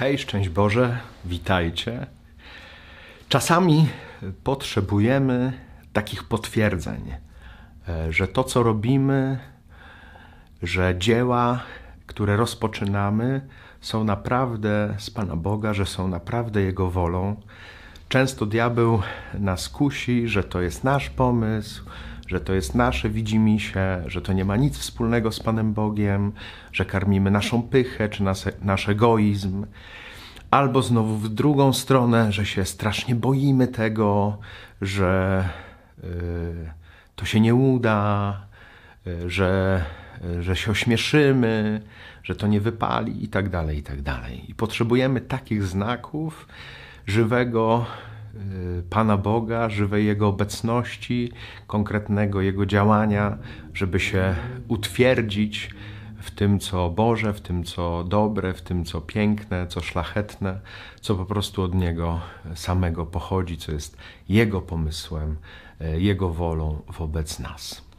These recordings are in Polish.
Hej, szczęść Boże, witajcie. Czasami potrzebujemy takich potwierdzeń, e, że to, co robimy, że dzieła, które rozpoczynamy, są naprawdę z Pana Boga, że są naprawdę Jego wolą. Często diabeł nas kusi, że to jest nasz pomysł, że to jest nasze widzimisię, że to nie ma nic wspólnego z Panem Bogiem, że karmimy naszą pychę czy nas, nasz egoizm. Albo znowu w drugą stronę, że się strasznie boimy tego, że yy, to się nie uda, yy, że, yy, że się ośmieszymy, że to nie wypali i tak dalej, i tak dalej. I potrzebujemy takich znaków żywego Y, Pana Boga, żywej Jego obecności, konkretnego Jego działania, żeby się utwierdzić w tym, co Boże, w tym, co dobre, w tym, co piękne, co szlachetne, co po prostu od Niego samego pochodzi, co jest Jego pomysłem, y, Jego wolą wobec nas.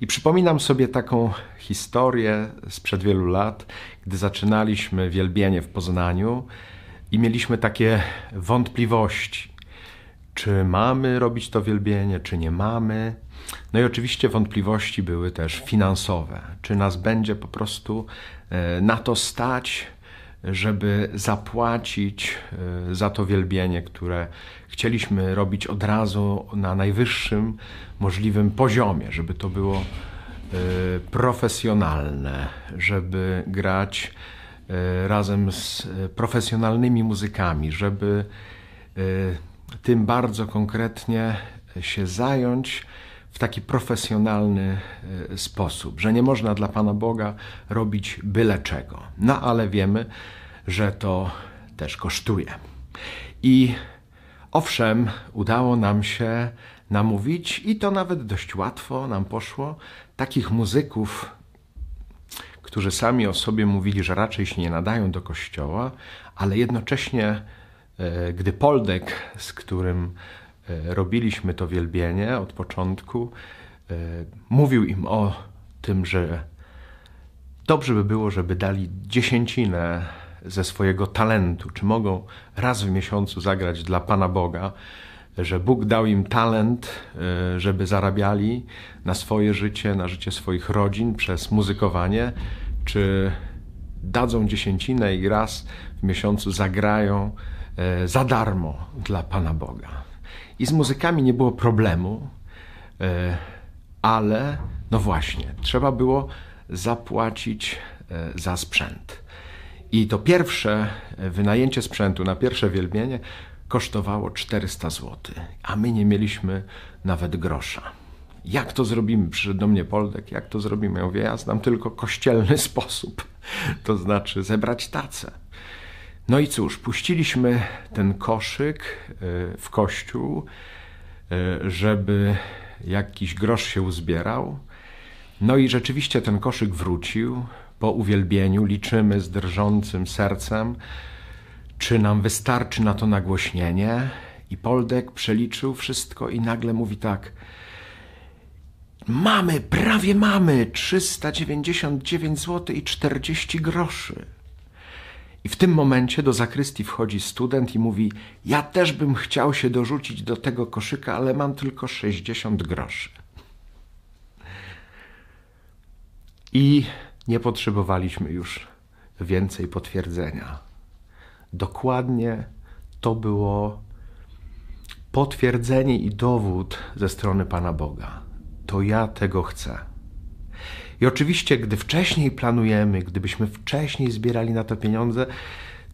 I przypominam sobie taką historię sprzed wielu lat, gdy zaczynaliśmy wielbienie w Poznaniu i mieliśmy takie wątpliwości, czy mamy robić to wielbienie, czy nie mamy. No i oczywiście wątpliwości były też finansowe. Czy nas będzie po prostu e, na to stać, żeby zapłacić e, za to wielbienie, które chcieliśmy robić od razu na najwyższym możliwym poziomie, żeby to było e, profesjonalne, żeby grać razem z profesjonalnymi muzykami, żeby tym bardzo konkretnie się zająć w taki profesjonalny e, sposób, że nie można dla Pana Boga robić byle czego. No ale wiemy, że to też kosztuje. I owszem, udało nam się namówić, i to nawet dość łatwo nam poszło, takich muzyków, którzy sami o sobie mówili, że raczej się nie nadają do kościoła, ale jednocześnie gdy Poldek, z którym e, robiliśmy to wielbienie od początku, e, mówił im o tym, że dobrze by było, żeby dali dziesięcinę ze swojego talentu, czy mogą raz w miesiącu zagrać dla Pana Boga, że Bóg dał im talent, żeby zarabiali na swoje życie, na życie swoich rodzin przez muzykowanie, czy dadzą dziesięcinę i raz w miesiącu zagrają E, za darmo dla Pana Boga. I z muzykami nie było problemu, e, ale no właśnie, trzeba było zapłacić e, za sprzęt. I to pierwsze wynajęcie sprzętu na pierwsze wielbienie kosztowało 400 zł, a my nie mieliśmy nawet grosza. Jak to zrobimy? Przyszedł do mnie Poldek, jak to zrobimy? Ja mówię, ja znam tylko kościelny sposób, to znaczy zebrać tacę. No i cóż, puściliśmy ten koszyk e, w kościół, e, żeby jakiś grosz się uzbierał. No i rzeczywiście ten koszyk wrócił po uwielbieniu. Liczymy z drżącym sercem, czy nam wystarczy na to nagłośnienie. I Poldek przeliczył wszystko i nagle mówi tak. Mamy, prawie mamy 399 zł i 40 groszy. I w tym momencie do zakrystii wchodzi student i mówi: Ja też bym chciał się dorzucić do tego koszyka, ale mam tylko 60 groszy. I nie potrzebowaliśmy już więcej potwierdzenia. Dokładnie to było potwierdzenie i dowód ze strony Pana Boga. To ja tego chcę. I oczywiście, gdy wcześniej planujemy, gdybyśmy wcześniej zbierali na to pieniądze,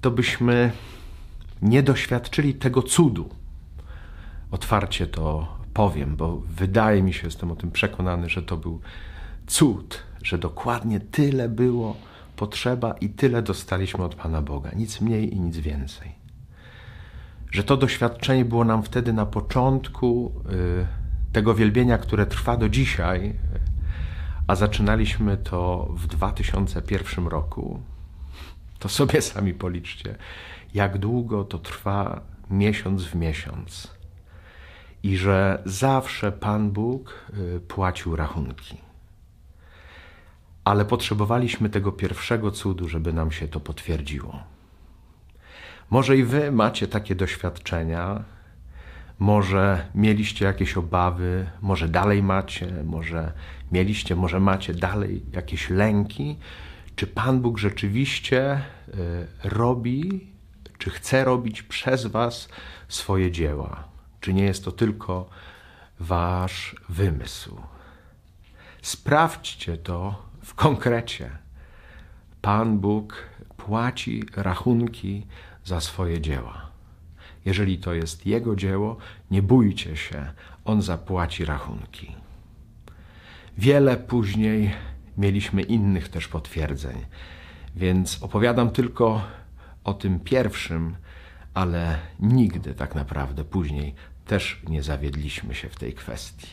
to byśmy nie doświadczyli tego cudu. Otwarcie to powiem, bo wydaje mi się, jestem o tym przekonany, że to był cud, że dokładnie tyle było potrzeba i tyle dostaliśmy od Pana Boga, nic mniej i nic więcej. Że to doświadczenie było nam wtedy na początku y, tego wielbienia, które trwa do dzisiaj, a zaczynaliśmy to w 2001 roku, to sobie sami policzcie, jak długo to trwa miesiąc w miesiąc. I że zawsze Pan Bóg y, płacił rachunki. Ale potrzebowaliśmy tego pierwszego cudu, żeby nam się to potwierdziło. Może i wy macie takie doświadczenia, może mieliście jakieś obawy, może dalej macie, może mieliście, może macie dalej jakieś lęki. Czy Pan Bóg rzeczywiście y, robi, czy chce robić przez Was swoje dzieła? Czy nie jest to tylko Wasz wymysł? Sprawdźcie to w konkrecie. Pan Bóg płaci rachunki za swoje dzieła. Jeżeli to jest Jego dzieło, nie bójcie się, On zapłaci rachunki. Wiele później mieliśmy innych też potwierdzeń, więc opowiadam tylko o tym pierwszym, ale nigdy tak naprawdę później też nie zawiedliśmy się w tej kwestii.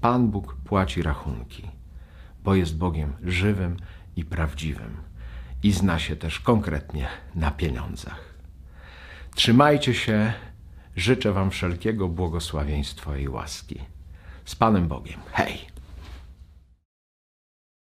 Pan Bóg płaci rachunki, bo jest Bogiem żywym i prawdziwym i zna się też konkretnie na pieniądzach. Trzymajcie się, życzę Wam wszelkiego błogosławieństwa i łaski. Z Panem Bogiem. Hej!